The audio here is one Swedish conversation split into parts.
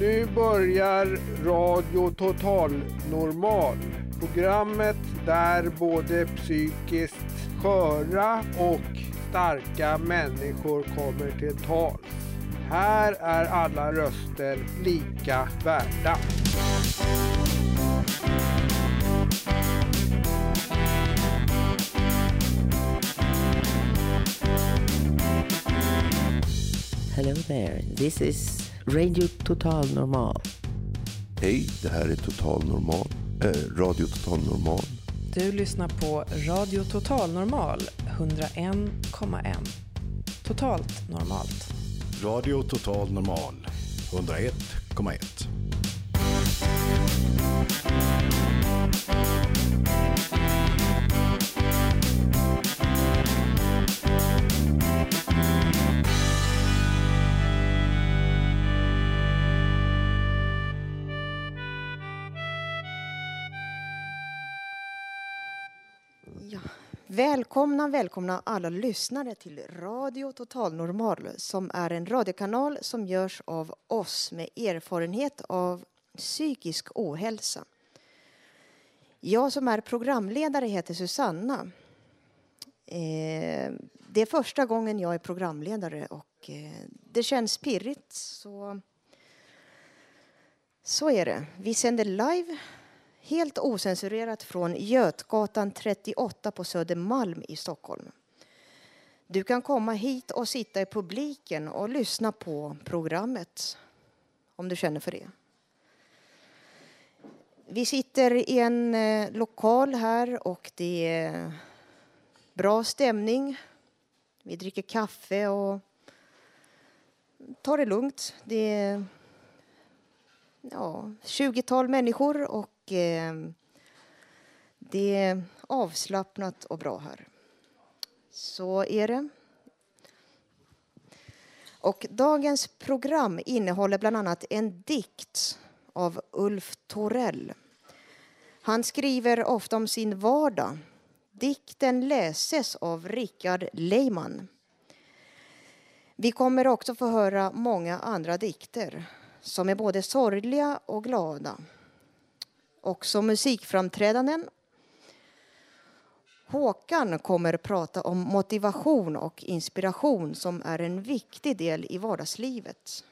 Nu börjar Radio Total Normal. Programmet där både psykiskt sköra och starka människor kommer till tals. Här är alla röster lika värda. Hello there. This is Radio Total Normal. Hej, det här är Total Normal. Eh, Radio Total Normal. Du lyssnar på Radio Total Normal 101,1. Totalt normalt. Radio Total Normal 101,1. Välkomna, välkomna alla lyssnare till Radio Total Normal som är en radiokanal som görs av oss med erfarenhet av psykisk ohälsa. Jag som är programledare heter Susanna. Eh, det är första gången jag är programledare och eh, det känns pirrigt. Så, så är det. Vi sänder live helt osensurerat från Götgatan 38 på Södermalm i Stockholm. Du kan komma hit och sitta i publiken och lyssna på programmet om du känner för det. Vi sitter i en eh, lokal här och det är bra stämning. Vi dricker kaffe och tar det lugnt. Det är ja, 20-tal människor och Eh, det är avslappnat och bra här. Så är det. Och dagens program innehåller bland annat en dikt av Ulf Torell. Han skriver ofta om sin vardag. Dikten läses av Rickard Leiman. Vi kommer också få höra många andra dikter som är både sorgliga och glada. Också musikframträdanden. Håkan kommer prata om motivation och inspiration som är en viktig del i vardagslivet.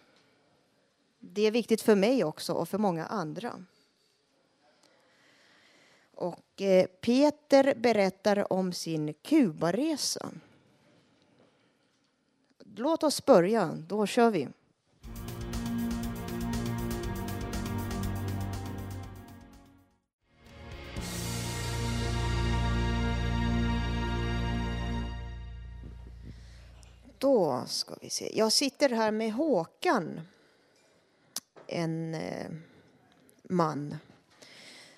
Det är viktigt för mig också och för många andra. Och eh, Peter berättar om sin Kubaresa. Låt oss börja, då kör vi. Då ska vi se. Jag sitter här med Håkan. En eh, man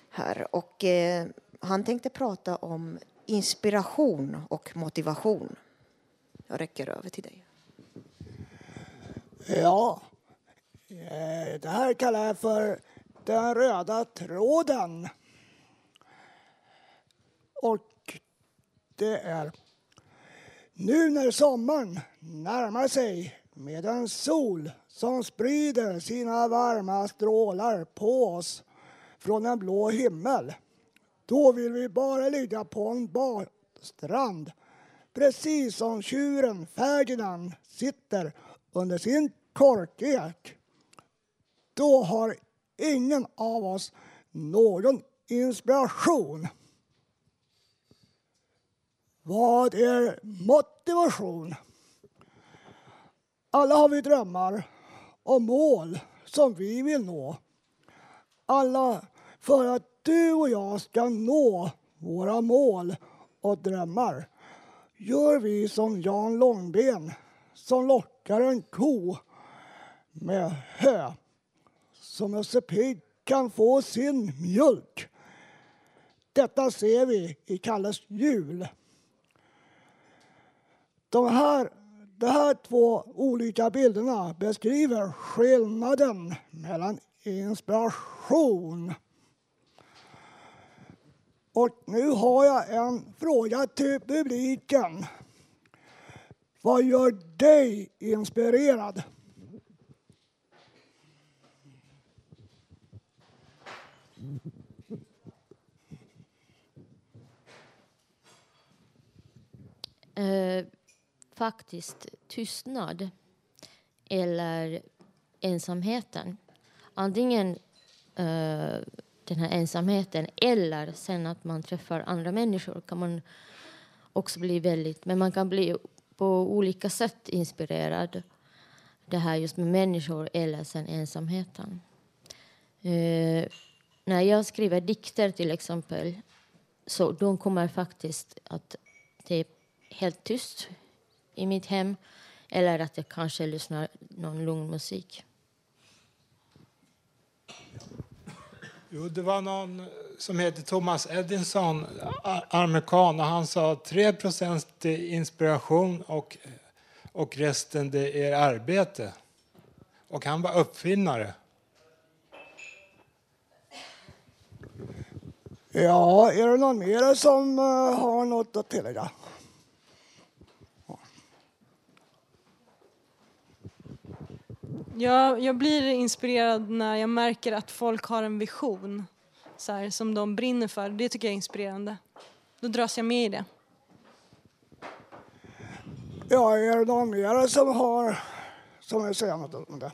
här. Och eh, han tänkte prata om inspiration och motivation. Jag räcker över till dig. Ja, eh, det här kallar jag för den röda tråden. Och det är nu när sommaren närmar sig med en sol som sprider sina varma strålar på oss från en blå himmel. Då vill vi bara ligga på en badstrand precis som tjuren Ferdinand sitter under sin korkek. Då har ingen av oss någon inspiration. Vad är motivation? Alla har vi drömmar och mål som vi vill nå. Alla för att du och jag ska nå våra mål och drömmar gör vi som Jan Långben som lockar en ko med hö så Musse Pigg kan få sin mjölk. Detta ser vi i Kalles jul. De här, de här två olika bilderna beskriver skillnaden mellan inspiration och nu har jag en fråga till publiken. Vad gör dig inspirerad? Uh faktiskt tystnad eller ensamheten. Antingen eh, den här ensamheten eller sen att man träffar andra människor kan man också bli väldigt, men man kan bli på olika sätt inspirerad. Det här just med människor eller sen ensamheten. Eh, när jag skriver dikter till exempel så de kommer faktiskt att det är helt tyst i mitt hem eller att jag kanske lyssnar någon lugn musik. Jo, det var någon som heter Thomas Edison, amerikan, och han sa 3% inspiration och, och resten det är arbete. Och han var uppfinnare. Ja, är det någon mer som uh, har något att tillägga? Jag, jag blir inspirerad när jag märker att folk har en vision så här, som de brinner för. Det tycker jag är inspirerande. Då dras jag med i det. Ja, är det någon mer som har som vill säga något om det?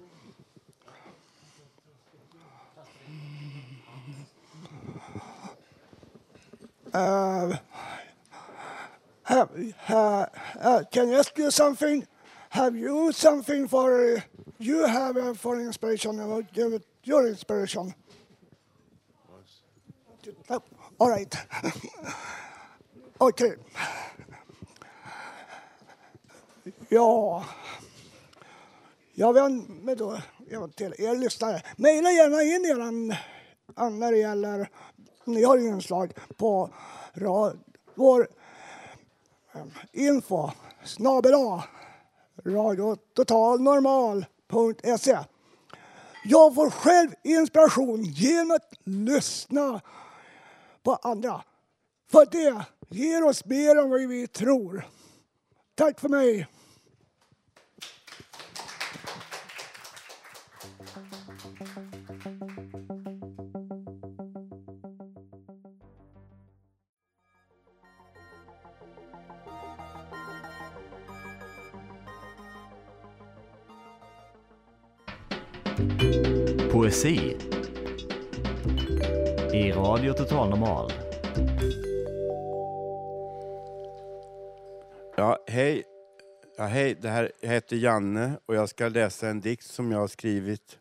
Uh, have, uh, uh, can I ask you something? Have you something for you have for inspiration? Your inspiration. Oh, all right. Okej. Okay. Ja, jag vänder mig då till er lyssnare. Mejla gärna in er när det gäller ni har inslag på rad, vår eh, info snabel radiototalnormal.se. Jag får själv inspiration genom att lyssna på andra. För det ger oss mer än vad vi tror. Tack för mig. Poesi i Radio Total Normal. Ja, hej. Ja, hej, det här, jag heter Janne och jag ska läsa en dikt som jag har skrivit.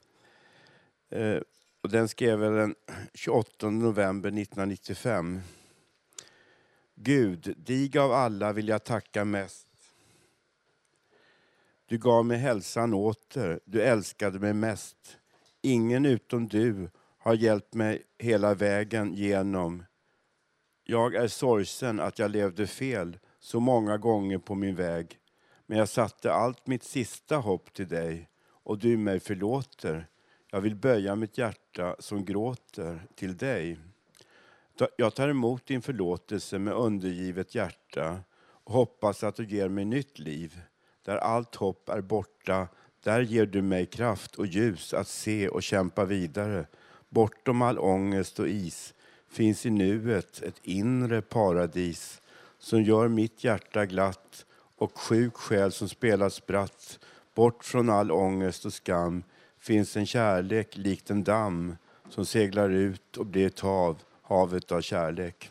Eh, och den skrev jag den 28 november 1995. Gud, dig av alla vill jag tacka mest. Du gav mig hälsan åter, du älskade mig mest. Ingen utom du har hjälpt mig hela vägen genom. Jag är sorgsen att jag levde fel så många gånger på min väg. Men jag satte allt mitt sista hopp till dig och du mig förlåter. Jag vill böja mitt hjärta som gråter till dig. Jag tar emot din förlåtelse med undergivet hjärta och hoppas att du ger mig nytt liv. Där allt hopp är borta, där ger du mig kraft och ljus att se och kämpa vidare. Bortom all ångest och is finns i nuet ett inre paradis som gör mitt hjärta glatt och sjuk själ som spelar spratt. Bort från all ångest och skam finns en kärlek likt en damm som seglar ut och blir ett hav, havet av kärlek.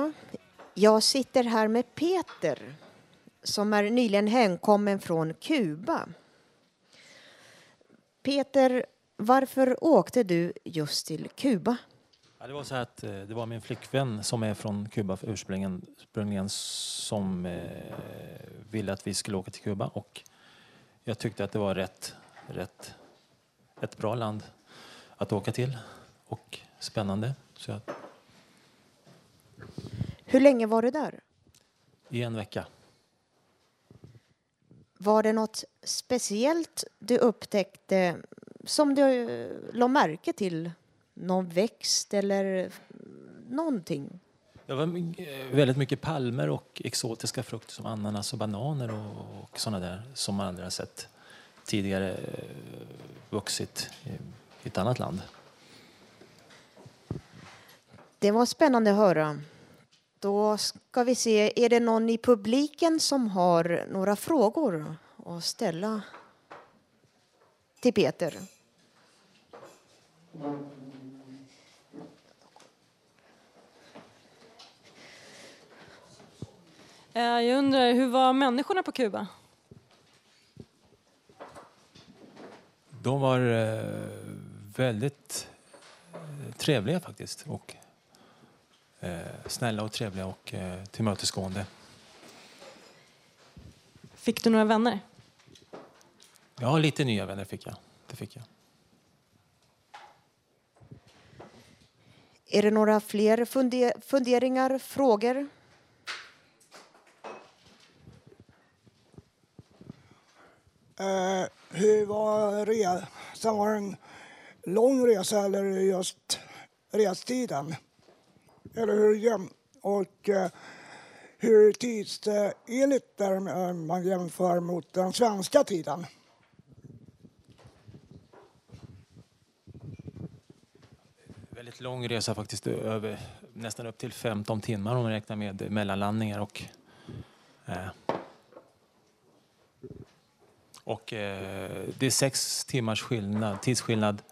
Maria. jag sitter här med Peter som är nyligen hemkommen från Kuba. Peter, varför åkte du just till Kuba? Ja, det var så att eh, det var min flickvän som är från Kuba ursprungligen, ursprungligen som eh, ville att vi skulle åka till Kuba och jag tyckte att det var rätt, rätt, ett bra land att åka till och spännande. Så jag hur länge var du där? I en vecka. Var det något speciellt du upptäckte som du eh, la märke till? Någon växt eller någonting? Det var my- väldigt mycket palmer och exotiska frukter som ananas och bananer och, och sådana där som man aldrig har sett tidigare eh, vuxit i ett annat land. Det var spännande att höra. Då ska vi se, är det någon i publiken som har några frågor att ställa till Peter? Eh, Jag undrar, hur var människorna på Kuba? De var eh, väldigt eh, trevliga faktiskt. Och, snälla och trevliga och eh, tillmötesgående. Fick du några vänner? Ja, lite nya vänner fick jag. Det fick jag. Är det några fler funde- funderingar, frågor? Eh, hur var resan? Var det en lång resa eller just restiden? Eller hur jäm- Och eh, hur tidsenligt är det eh, man jämför mot den svenska tiden? Väldigt lång resa faktiskt, eh, över, nästan upp till 15 timmar om man räknar med mellanlandningar och eh, och eh, det är sex timmars skillnad, tidsskillnad.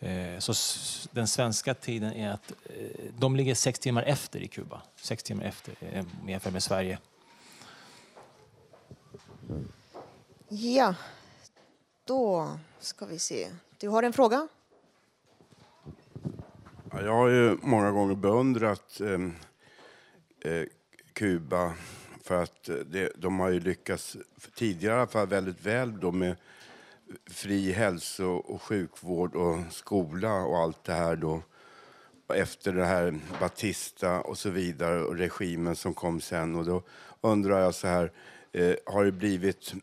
Eh, så den svenska tiden är att eh, de ligger sex timmar efter i Kuba. Sex timmar efter eh, jämfört med Sverige. Ja, då ska vi se. Du har en fråga? Ja, Jag har ju många gånger beundrat ehm, eh, Kuba för att eh, det, de har ju lyckats tidigare i alla fall väldigt väl då med fri hälso och sjukvård och skola och allt det här då. Efter det här Batista och så vidare och regimen som kom sen och då undrar jag så här eh, har det blivit,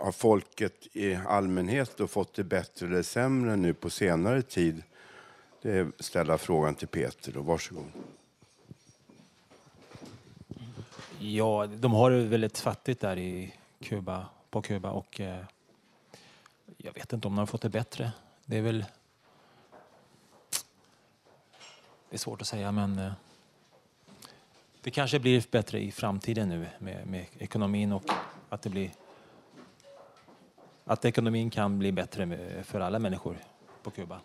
har folket i allmänhet då fått det bättre eller sämre nu på senare tid? Det är ställa frågan till Peter då, varsågod. Ja, de har det väldigt fattigt där i Kuba, på Kuba och eh, jag vet inte om de har fått det bättre. Det är väl... Det är svårt att säga men eh, det kanske blir bättre i framtiden nu med, med ekonomin och att det blir att ekonomin kan bli bättre för alla människor på Kuba.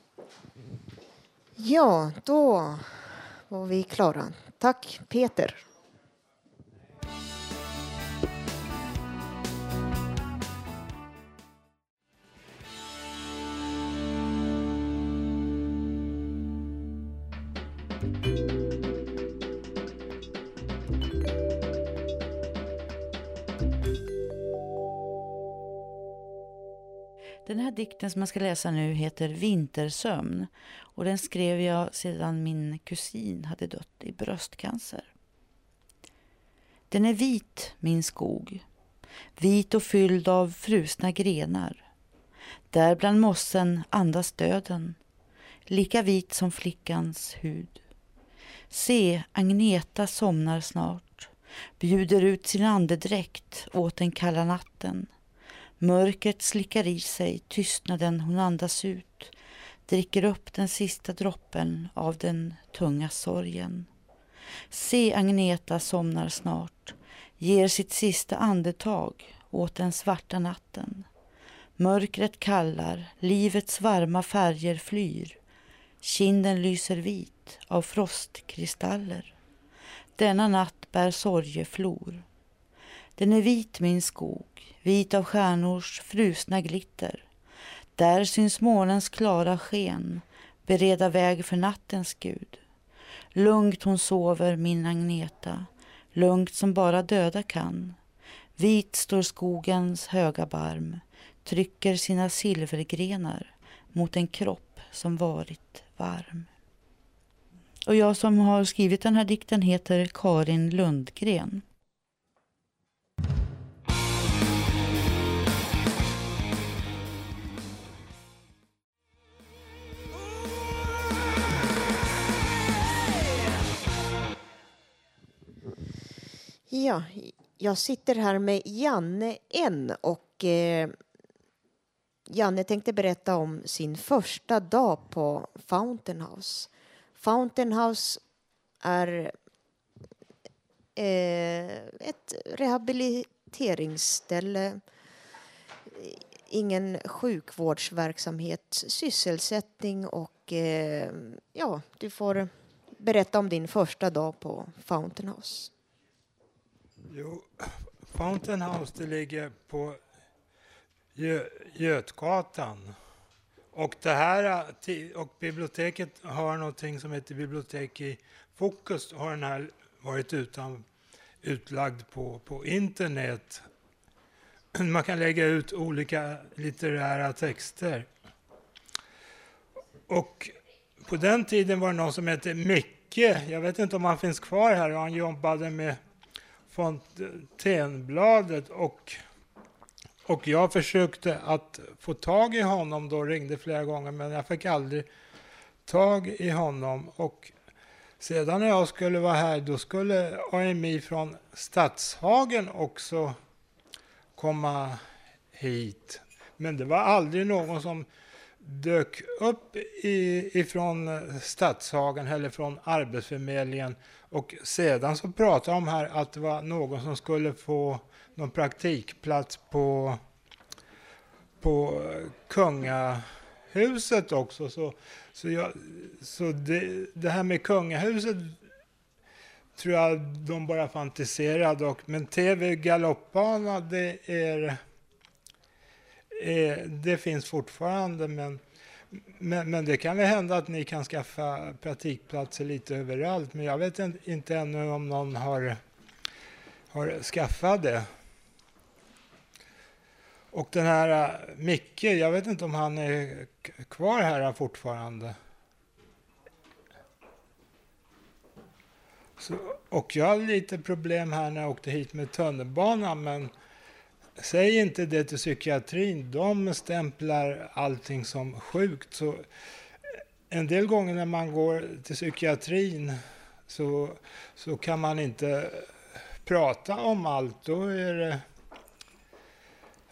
Ja, då var vi klara. Tack, Peter. Dikten som jag ska läsa nu heter Vintersömn och den skrev jag sedan min kusin hade dött i bröstcancer. Den är vit, min skog, vit och fylld av frusna grenar. Där bland mossen andas döden, lika vit som flickans hud. Se, Agneta somnar snart, bjuder ut sin andedräkt åt den kalla natten. Mörkret slickar i sig tystnaden hon andas ut, dricker upp den sista droppen av den tunga sorgen. Se Agneta somnar snart, ger sitt sista andetag åt den svarta natten. Mörkret kallar, livets varma färger flyr. Kinden lyser vit av frostkristaller. Denna natt bär sorgeflor. Den är vit min skog, vit av stjärnors frusna glitter. Där syns månens klara sken bereda väg för nattens gud. Lugnt hon sover, min Agneta, lugnt som bara döda kan. Vit står skogens höga barm, trycker sina silvergrenar mot en kropp som varit varm. Och jag som har skrivit den här dikten heter Karin Lundgren. Ja, jag sitter här med Janne N och eh, Janne tänkte berätta om sin första dag på Fountain House. Fountain House är eh, ett rehabiliteringsställe, ingen sjukvårdsverksamhet, sysselsättning och eh, ja, du får berätta om din första dag på Fountain House. Jo, Fountain House det ligger på Gö Götgatan. Och, det här, och biblioteket har någonting som heter Bibliotek i fokus. Har den här varit utan, utlagd på, på internet. Man kan lägga ut olika litterära texter. Och på den tiden var det någon som hette Micke. Jag vet inte om han finns kvar här. Han jobbade med Fontänbladet och, och jag försökte att få tag i honom då, ringde flera gånger, men jag fick aldrig tag i honom. Och sedan när jag skulle vara här, då skulle AMI från Stadshagen också komma hit. Men det var aldrig någon som dök upp i, ifrån Stadshagen eller från Arbetsförmedlingen och sedan så pratade de här att det var någon som skulle få någon praktikplats på, på kungahuset också. Så, så, jag, så det, det här med kungahuset tror jag de bara fantiserade. Och, men TV galoppbana det är, Eh, det finns fortfarande. Men men, men, det kan väl hända att ni kan skaffa praktikplatser lite överallt. Men jag vet inte ännu om någon har, har skaffat det. Och den här eh, Micke, jag vet inte om han är kvar här fortfarande. Så, och jag hade lite problem här när jag åkte hit med tunnelbanan. Men Säg inte det till psykiatrin. De stämplar allting som sjukt. Så eh, en del gånger när man går till psykiatrin så, så kan man inte eh, prata om allt. Då är det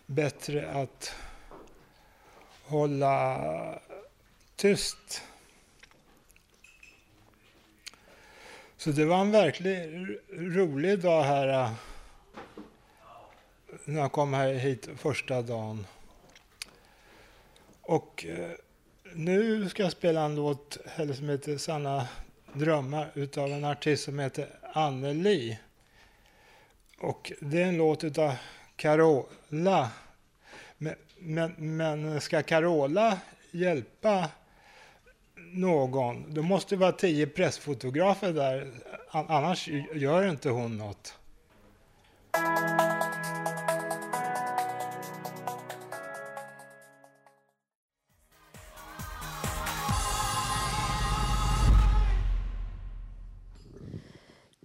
bättre att hålla tyst. Så det var en verkligt rolig dag här eh när jag kom här hit första dagen. Och eh, nu ska jag spela en låt som heter Sanna drömmar utav en artist som heter Anneli. Och det är en låt utav Carola. Men, men, men ska Carola hjälpa någon, då måste det vara tio pressfotografer där, annars gör inte hon något.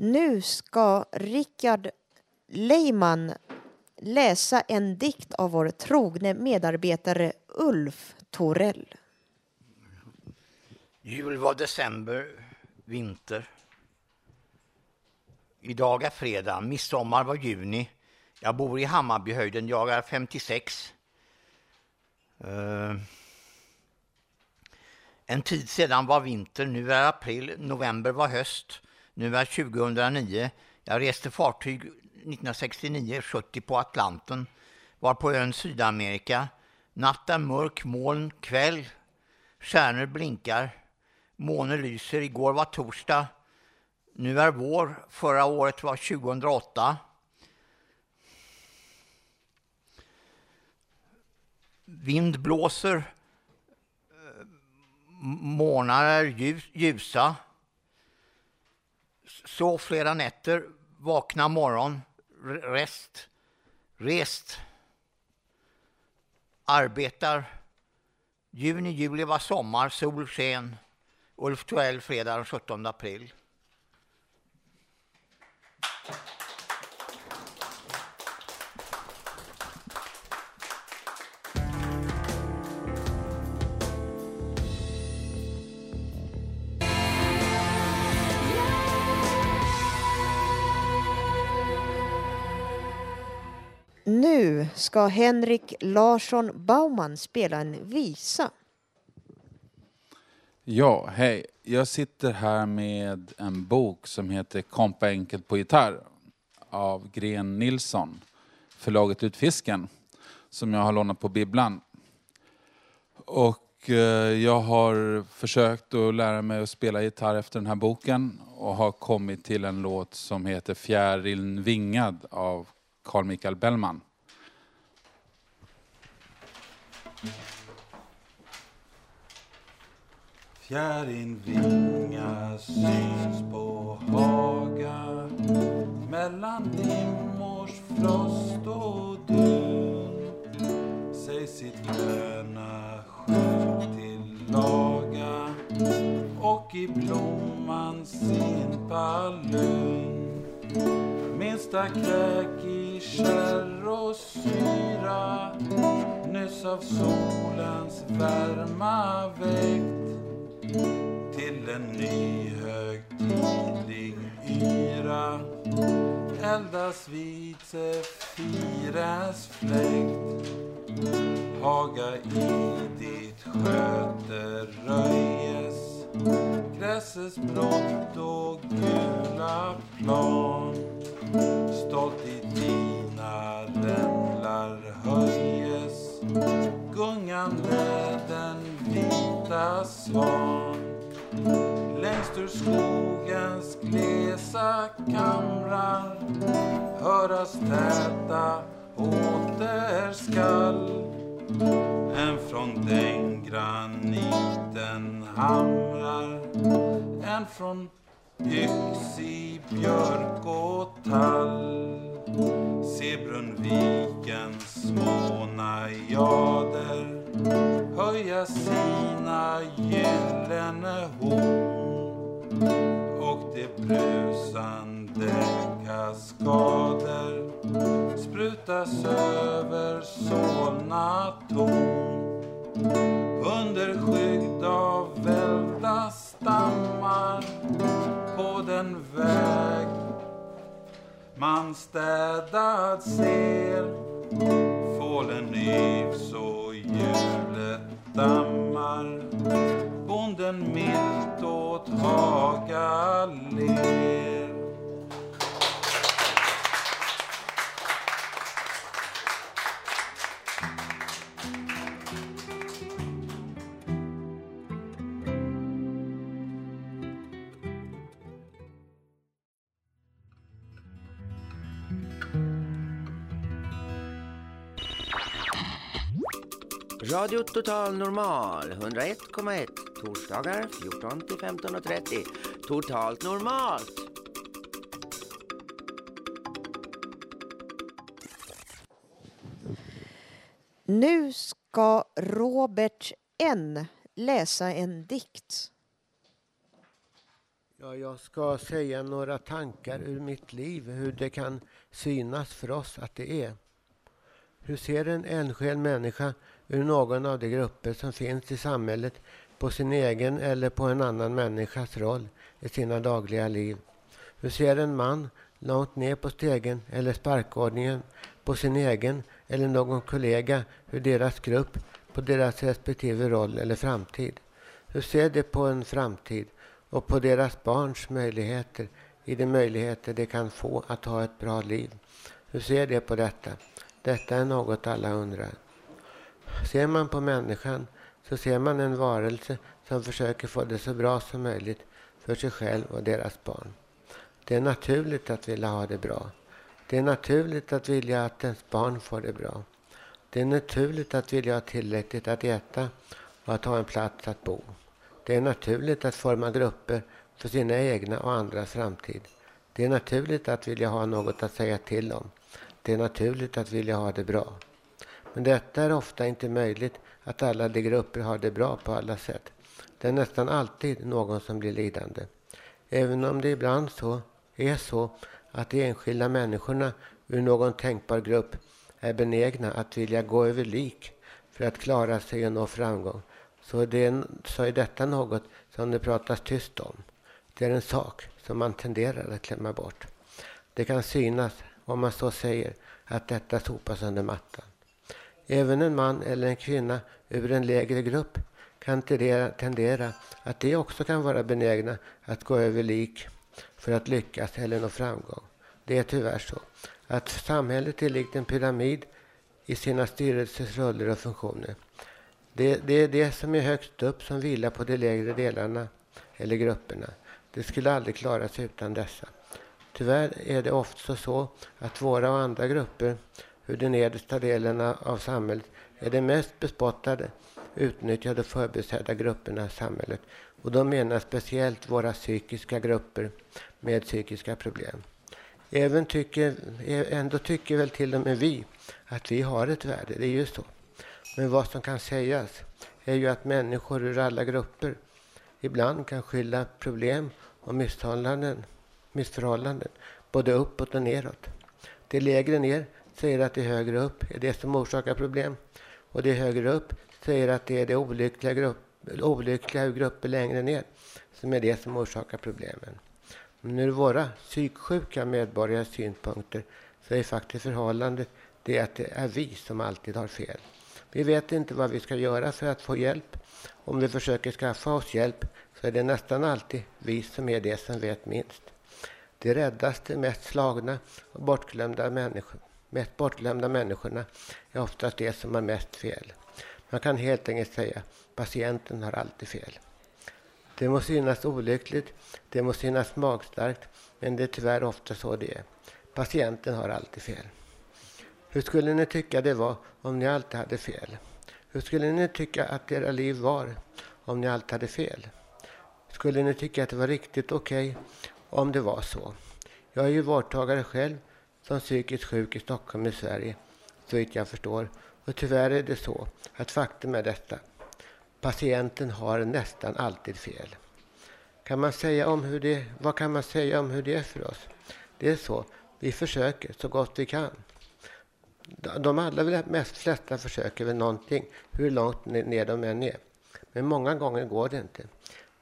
Nu ska Rickard Leiman läsa en dikt av vår trogne medarbetare Ulf Torell. Jul var december, vinter. Idag är fredag, midsommar var juni. Jag bor i Hammarbyhöjden, jag är 56. Uh, eh, en tid sedan var vinter, nu är april, november var höst. Nu är 2009. Jag reste fartyg 1969-70 på Atlanten. Var på ön Sydamerika. Natt är mörk, moln, kväll. Stjärnor blinkar. Månen lyser. Igår var torsdag. Nu är vår. Förra året var 2008. Vind blåser. Månar är ljus, ljusa. Sov flera nätter, vakna morgon, rest, rest, arbetar. Juni, juli var sommar, sol, sken. Ulf Tuell, fredag den 17 april. Nu ska Henrik Larsson Baumann spela en visa. Ja, hej. Jag sitter här med en bok som heter Kompa enkelt på gitarr av Gren Nilsson, förlaget Utfisken, som jag har lånat på bibblan. Och eh, jag har försökt att lära mig att spela gitarr efter den här boken och har kommit till en låt som heter Fjärilen vingad av Carl Michael Bellman. Fjärilvingar syns på Haga. Mellan dimmors frost och dun sig sitt gröna skjul tillaga och i blomman sin palun minsta kräk i kärr och syra nyss av solens värma väckt till en ny högtidlig yra. Eldas vid Sefires fläkt. Haga i ditt sköte röjes. Gräsets blått och gula plan. Stolt i dina rämlar höjes gungande den vita svan. Längst ur skogens glesa kamrar höras täta återskall. Än från den graniten hamrar än från yxig björk och tall. Se Brunnvikens små najader höja sina gyllene horn och de brusande kaskader. Sprutas över Solna torn. Under skydd av välda stammar på den väg man städad ser Fålen yvs och hjulet dammar Bonden milt åt Haga ler Radio Total Normal 101,1 torsdagar 14 till 15.30. Totalt normalt. Nu ska Robert N läsa en dikt. Ja, jag ska säga några tankar ur mitt liv, hur det kan synas för oss att det är. Hur ser en enskild människa ur någon av de grupper som finns i samhället på sin egen eller på en annan människas roll i sina dagliga liv? Hur ser en man långt ner på stegen eller sparkordningen på sin egen eller någon kollega hur deras grupp på deras respektive roll eller framtid? Hur ser de på en framtid och på deras barns möjligheter i de möjligheter de kan få att ha ett bra liv? Hur ser de på detta? Detta är något alla undrar. Ser man på människan så ser man en varelse som försöker få det så bra som möjligt för sig själv och deras barn. Det är naturligt att vilja ha det bra. Det är naturligt att vilja att ens barn får det bra. Det är naturligt att vilja ha tillräckligt att äta och att ha en plats att bo. Det är naturligt att forma grupper för sina egna och andras framtid. Det är naturligt att vilja ha något att säga till om. Det är naturligt att vilja ha det bra. Men detta är ofta inte möjligt att alla de grupper har det bra på alla sätt. Det är nästan alltid någon som blir lidande. Även om det ibland så är så att de enskilda människorna ur någon tänkbar grupp är benägna att vilja gå över lik för att klara sig och nå framgång så är, det, så är detta något som det pratas tyst om. Det är en sak som man tenderar att klämma bort. Det kan synas, om man så säger, att detta sopas under mattan. Även en man eller en kvinna ur en lägre grupp kan tendera, tendera att de också kan vara benägna att gå över lik för att lyckas eller nå framgång. Det är tyvärr så att samhället är likt en pyramid i sina styrelsers roller och funktioner. Det, det är det som är högst upp som vilar på de lägre delarna eller grupperna. Det skulle aldrig klara sig utan dessa. Tyvärr är det ofta så att våra och andra grupper hur de nedersta delarna av samhället är de mest bespottade, utnyttjade och förbisedda grupperna i samhället. Och då menar speciellt våra psykiska grupper med psykiska problem. Även tycker, ändå tycker väl till och med vi att vi har ett värde, det är ju så. Men vad som kan sägas är ju att människor ur alla grupper ibland kan skylla problem och missförhållanden, missförhållanden både uppåt och neråt. Det lägre ner säger att det högre upp är det som orsakar problem. Och det högre upp säger att det är det olyckliga, grupp, olyckliga grupper längre ner som är det som orsakar problemen. Men ur våra psyksjuka medborgares synpunkter så är faktiskt förhållandet det att det är vi som alltid har fel. Vi vet inte vad vi ska göra för att få hjälp. Om vi försöker skaffa oss hjälp så är det nästan alltid vi som är det som vet minst. De räddaste, mest slagna och bortglömda människor, mest bortglömda människorna är oftast de som har mest fel. Man kan helt enkelt säga patienten har alltid fel. Det må synas olyckligt, det må synas magstarkt, men det är tyvärr ofta så det är. Patienten har alltid fel. Hur skulle ni tycka det var om ni alltid hade fel? Hur skulle ni tycka att era liv var om ni alltid hade fel? Skulle ni tycka att det var riktigt okej okay om det var så? Jag är ju vårdtagare själv som psykiskt sjuk i Stockholm i Sverige, så vitt jag förstår. Och tyvärr är det så att faktum är detta. Patienten har nästan alltid fel. Kan man säga om hur det, vad kan man säga om hur det är för oss? Det är så. Vi försöker så gott vi kan. De allra mest flesta försöker väl någonting, hur långt ner de än är. Men många gånger går det inte.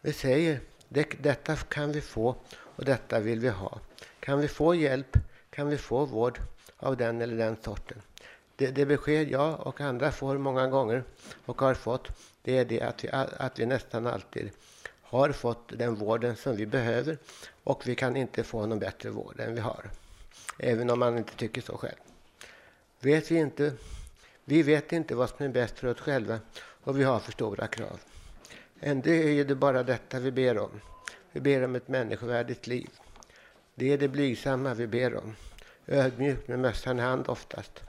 Vi säger, det, detta kan vi få och detta vill vi ha. Kan vi få hjälp, kan vi få vård av den eller den sorten. Det, det besked jag och andra får många gånger och har fått, det är det att vi, att vi nästan alltid har fått den vården som vi behöver och vi kan inte få någon bättre vård än vi har. Även om man inte tycker så själv vet vi inte. Vi vet inte vad som är bäst för oss själva och vi har för stora krav. Ändå är det bara detta vi ber om. Vi ber om ett människovärdigt liv. Det är det blygsamma vi ber om. Ödmjuk med mössan i hand oftast.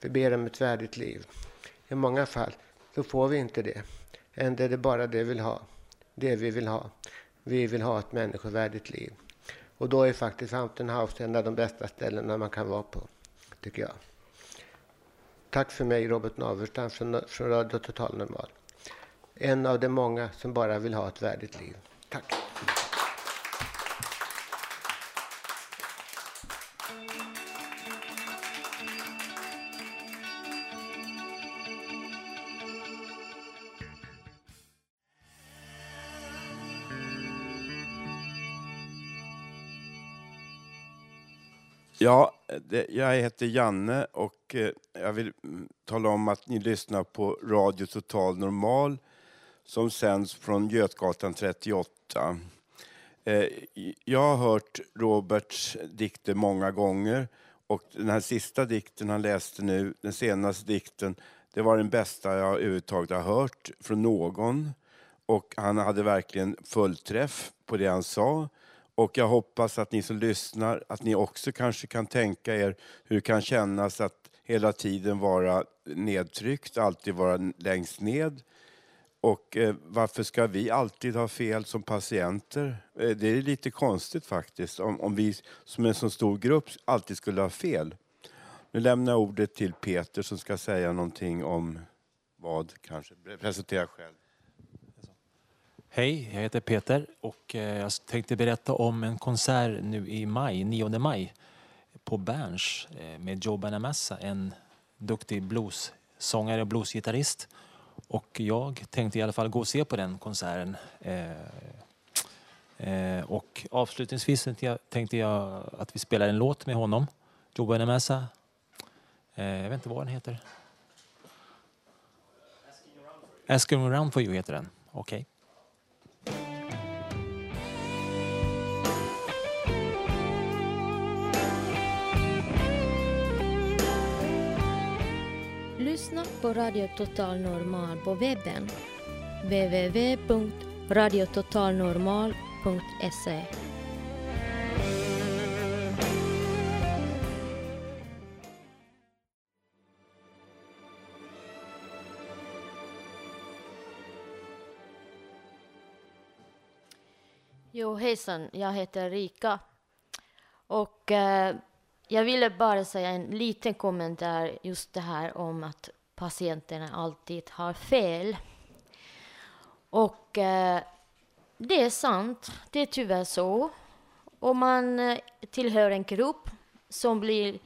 Vi ber om ett värdigt liv. I många fall så får vi inte det. Ändå är det bara det vi vill ha. Det vi vill ha. Vi vill ha ett människovärdigt liv. Och då är faktiskt Hampton House en av de bästa ställena man kan vara på, tycker jag. Tack för mig, Robert Naverstam från, från Radio Total Normal. En av de många som bara vill ha ett värdigt liv. Tack. Ja, det, jag heter Janne och eh, jag vill mm, tala om att ni lyssnar på Radio Total Normal som sänds från Götgatan 38. Eh, jag har hört Roberts dikter många gånger och den här sista dikten han läste nu, den senaste dikten, det var den bästa jag överhuvudtaget har hört från någon. Och han hade verkligen fullträff på det han sa. Och jag hoppas att ni som lyssnar, att ni också kanske kan tänka er hur det kan kännas att hela tiden vara nedtryckt, alltid vara längst ned. Och eh, varför ska vi alltid ha fel som patienter? Eh, det är lite konstigt faktiskt, om, om vi som en så stor grupp alltid skulle ha fel. Nu lämnar jag ordet till Peter som ska säga någonting om vad, kanske. Presentera själv. Hej, jag heter Peter och eh, jag tänkte berätta om en konsert nu i maj, 9 maj på Berns eh, med Joe Bonamassa, en duktig bluessångare och bluesgitarrist. Och jag tänkte i alla fall gå och se på den konserten. Eh, och avslutningsvis tänkte jag att vi spelar en låt med honom, Joe Bonamassa. Jag vet inte vad den heter. Asking around for you heter den. Okej. Lyssna på Radio Total Normal på webben. www.radiototalnormal.se Jo, hejsan. Jag heter Rika. Och eh, jag ville bara säga en liten kommentar just det här om att patienterna alltid har fel. Och eh, det är sant, det är tyvärr så. Om man eh, tillhör en grupp som, blir,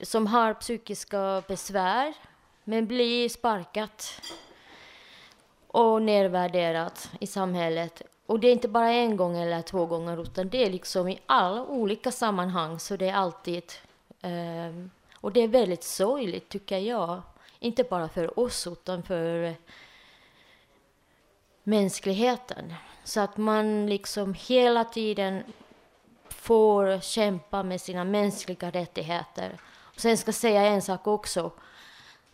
som har psykiska besvär men blir sparkat och nedvärderat i samhället. Och det är inte bara en gång eller två gånger utan det är liksom i alla olika sammanhang så det är alltid Um, och det är väldigt sorgligt tycker jag. Inte bara för oss utan för mänskligheten. Så att man liksom hela tiden får kämpa med sina mänskliga rättigheter. Och sen ska jag säga en sak också.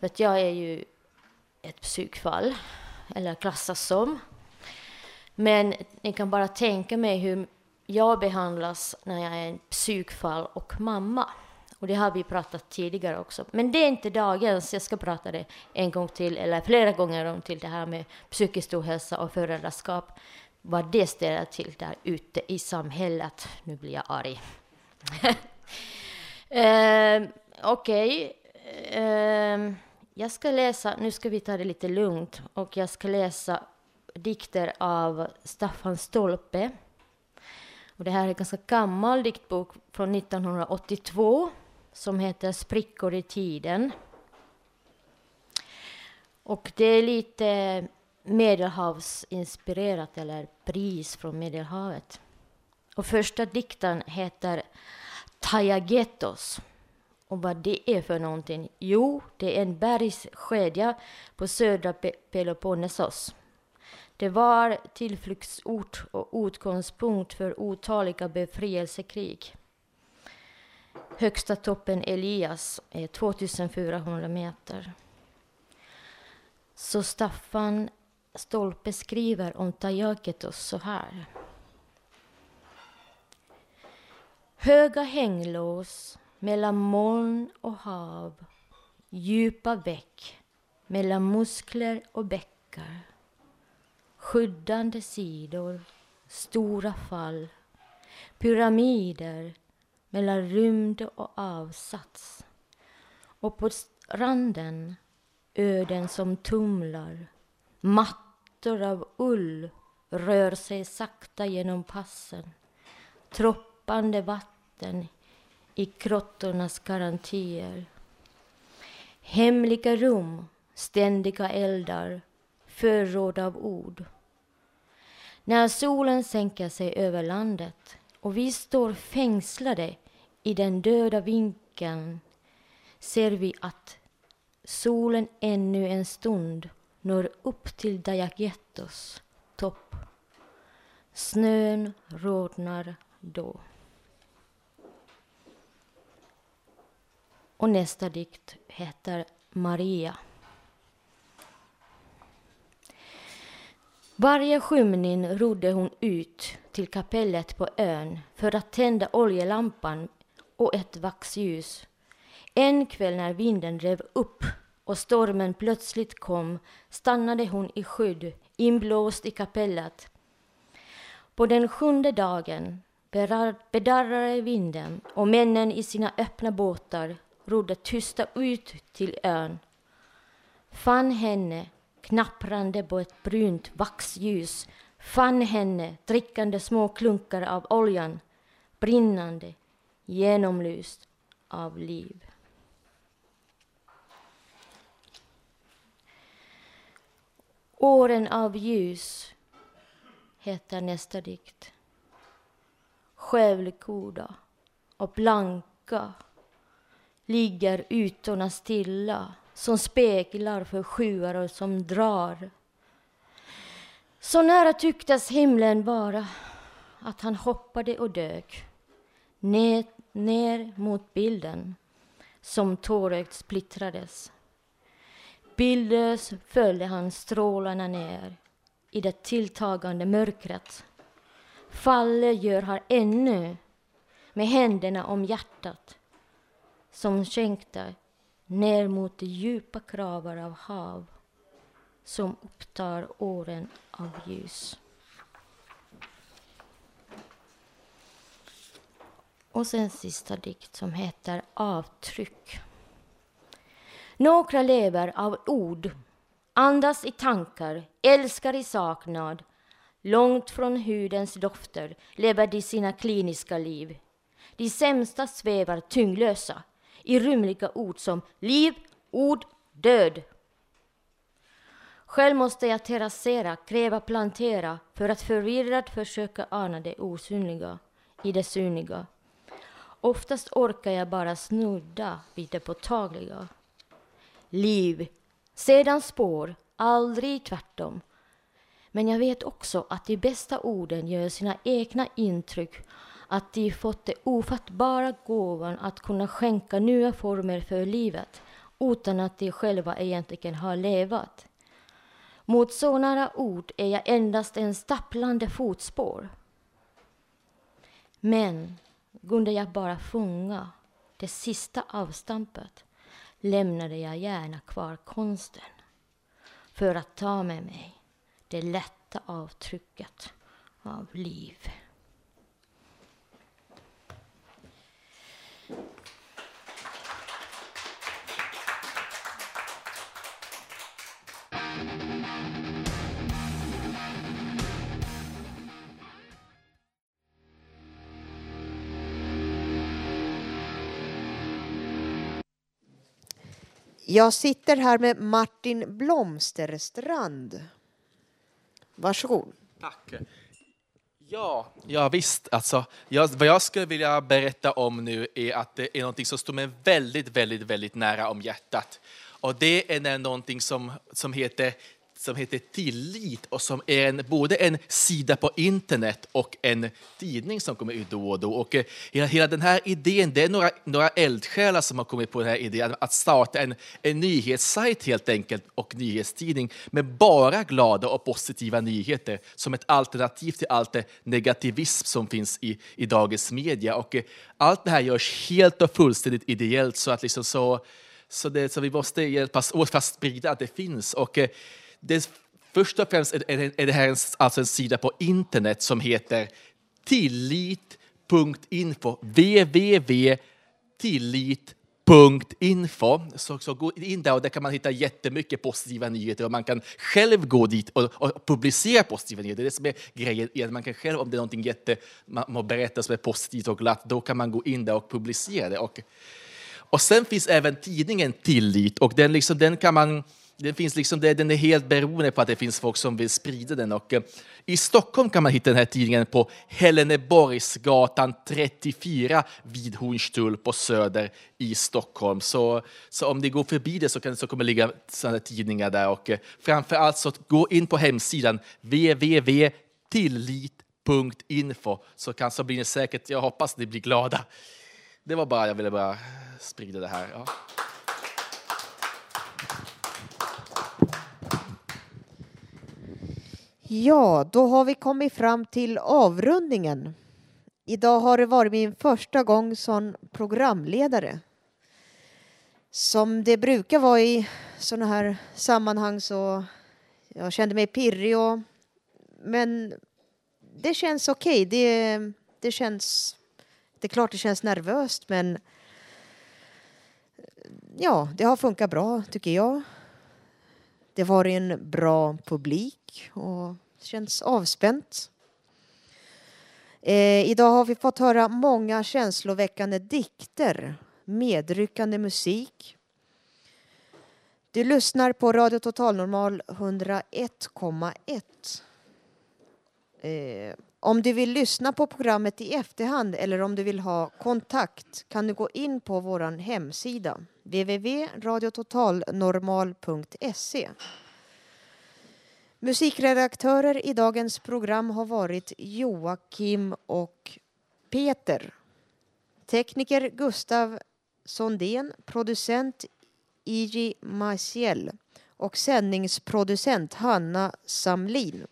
För att jag är ju ett psykfall, eller klassas som. Men ni kan bara tänka mig hur jag behandlas när jag är en psykfall och mamma. Och det har vi pratat tidigare också. Men det är inte dagens, jag ska prata det en gång till, eller flera gånger om till det här med psykisk ohälsa och föräldraskap. Vad det ställer till där ute i samhället. Nu blir jag arg. eh, Okej. Okay. Eh, jag ska läsa, nu ska vi ta det lite lugnt, och jag ska läsa dikter av Staffan Stolpe. Och det här är en ganska gammal diktbok från 1982 som heter Sprickor i tiden. Och det är lite medelhavsinspirerat, eller pris från Medelhavet. Och första dikten heter Tajagetos. Och vad det är för någonting? Jo, det är en bergskedja på södra Peloponnesos. Det var tillflyktsort och utgångspunkt för otaliga befrielsekrig. Högsta toppen Elias är 2400 meter. Så Staffan Stolpe skriver om Tajaketos så här. Höga hänglås mellan moln och hav, djupa veck mellan muskler och bäckar, skyddande sidor, stora fall, pyramider mellan rymd och avsats. Och på stranden öden som tumlar, mattor av ull rör sig sakta genom passen, troppande vatten i krottornas garantier. Hemliga rum, ständiga eldar, förråd av ord. När solen sänker sig över landet och vi står fängslade i den döda vinkeln ser vi att solen ännu en stund når upp till Dajagettos topp. Snön rodnar då. Och nästa dikt heter Maria. Varje skymning rodde hon ut till kapellet på ön för att tända oljelampan och ett vaxljus. En kväll när vinden rev upp och stormen plötsligt kom stannade hon i skydd, inblåst i kapellet. På den sjunde dagen bedarrade vinden och männen i sina öppna båtar rodde tysta ut till ön. Fann henne knapprande på ett brunt vaxljus, fann henne drickande små klunkar av oljan, brinnande, genomlyst av liv. Åren av ljus heter nästa dikt. Självgoda och blanka ligger ytorna stilla som speglar för sjuar som drar. Så nära tycktes himlen vara att han hoppade och dök ner, ner mot bilden som tårögt splittrades. Bildlös följde han strålarna ner i det tilltagande mörkret. Faller gör han ännu med händerna om hjärtat som skänkte ner mot de djupa kravar av hav som upptar åren av ljus. Och sen sista dikt som heter Avtryck. Några lever av ord, andas i tankar, älskar i saknad. Långt från hudens dofter lever de sina kliniska liv. De sämsta svävar tyngdlösa i rymliga ord som liv, ord, död. Själv måste jag terrassera, kräva plantera för att förvirrat försöka ana det osynliga i det synliga. Oftast orkar jag bara snudda vid det påtagliga. Liv, sedan spår, aldrig tvärtom. Men jag vet också att de bästa orden gör sina egna intryck att de fått den ofattbara gåvan att kunna skänka nya former för livet utan att de själva egentligen har levat. Mot sådana ord är jag endast en stapplande fotspår. Men kunde jag bara fånga det sista avstampet lämnade jag gärna kvar konsten för att ta med mig det lätta avtrycket av liv. Jag sitter här med Martin Blomsterstrand. Varsågod. Tack. Ja, ja visst. Alltså, jag, vad jag skulle vilja berätta om nu är att det är någonting som står mig väldigt, väldigt, väldigt nära om hjärtat. Och det är någonting som, som heter som heter Tillit och som är en, både en sida på internet och en tidning som kommer ut då och då. Och eh, hela, hela den här idén, det är några, några eldsjälar som har kommit på den här idén att starta en, en nyhetssajt helt enkelt och nyhetstidning med bara glada och positiva nyheter som ett alternativ till allt det negativism som finns i, i dagens media. Och eh, allt det här görs helt och fullständigt ideellt så att liksom så så, det, så vi måste hjälpas åt för att sprida att det finns. Och eh, det, först och främst är, är det här en, alltså en sida på internet som heter tillit.info. www.tillit.info. Så, så gå in där och där kan man hitta jättemycket positiva nyheter och man kan själv gå dit och, och publicera positiva nyheter. Det är det som är grejen. Man kan själv, om det är någonting jätte, man man berättar som är positivt och glatt, då kan man gå in där och publicera det. Och, och sen finns även tidningen Tillit och den, liksom, den kan man den, finns liksom, den är helt beroende på att det finns folk som vill sprida den. Och, eh, I Stockholm kan man hitta den här tidningen på Heleneborgsgatan 34 vid Hornstull på Söder i Stockholm. Så, så om ni går förbi det så, kan, så kommer det ligga sådana tidningar där. Och, eh, framför allt så gå in på hemsidan www.tillit.info så kan så blir ni säkert, jag hoppas ni blir glada. Det var bara, jag ville bara sprida det här. Ja. Ja, då har vi kommit fram till avrundningen. Idag har det varit min första gång som programledare. Som det brukar vara i sådana här sammanhang så jag kände mig pirrig och men det känns okej. Okay. Det, det känns det är klart det känns nervöst men ja, det har funkat bra tycker jag. Det har varit en bra publik och känns avspänt. Eh, idag har vi fått höra många känsloväckande dikter, medryckande musik. Du lyssnar på Radio Total Normal 101,1. Eh, Om du vill lyssna på programmet i efterhand eller om du vill ha kontakt kan du gå in på vår hemsida www.radiototalnormal.se. Musikredaktörer i dagens program har varit Joakim och Peter. Tekniker Gustav Sondén, producent Iji Maciel och sändningsproducent Hanna Samlin.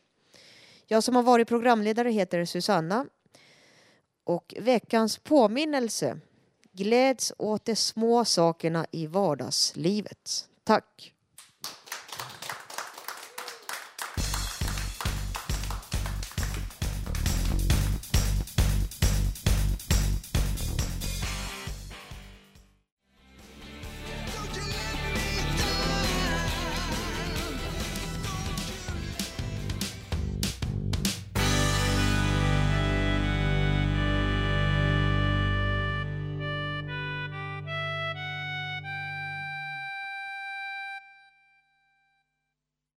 Jag som har varit programledare heter Susanna. Och veckans påminnelse. Gläds åt de små sakerna i vardagslivet. Tack!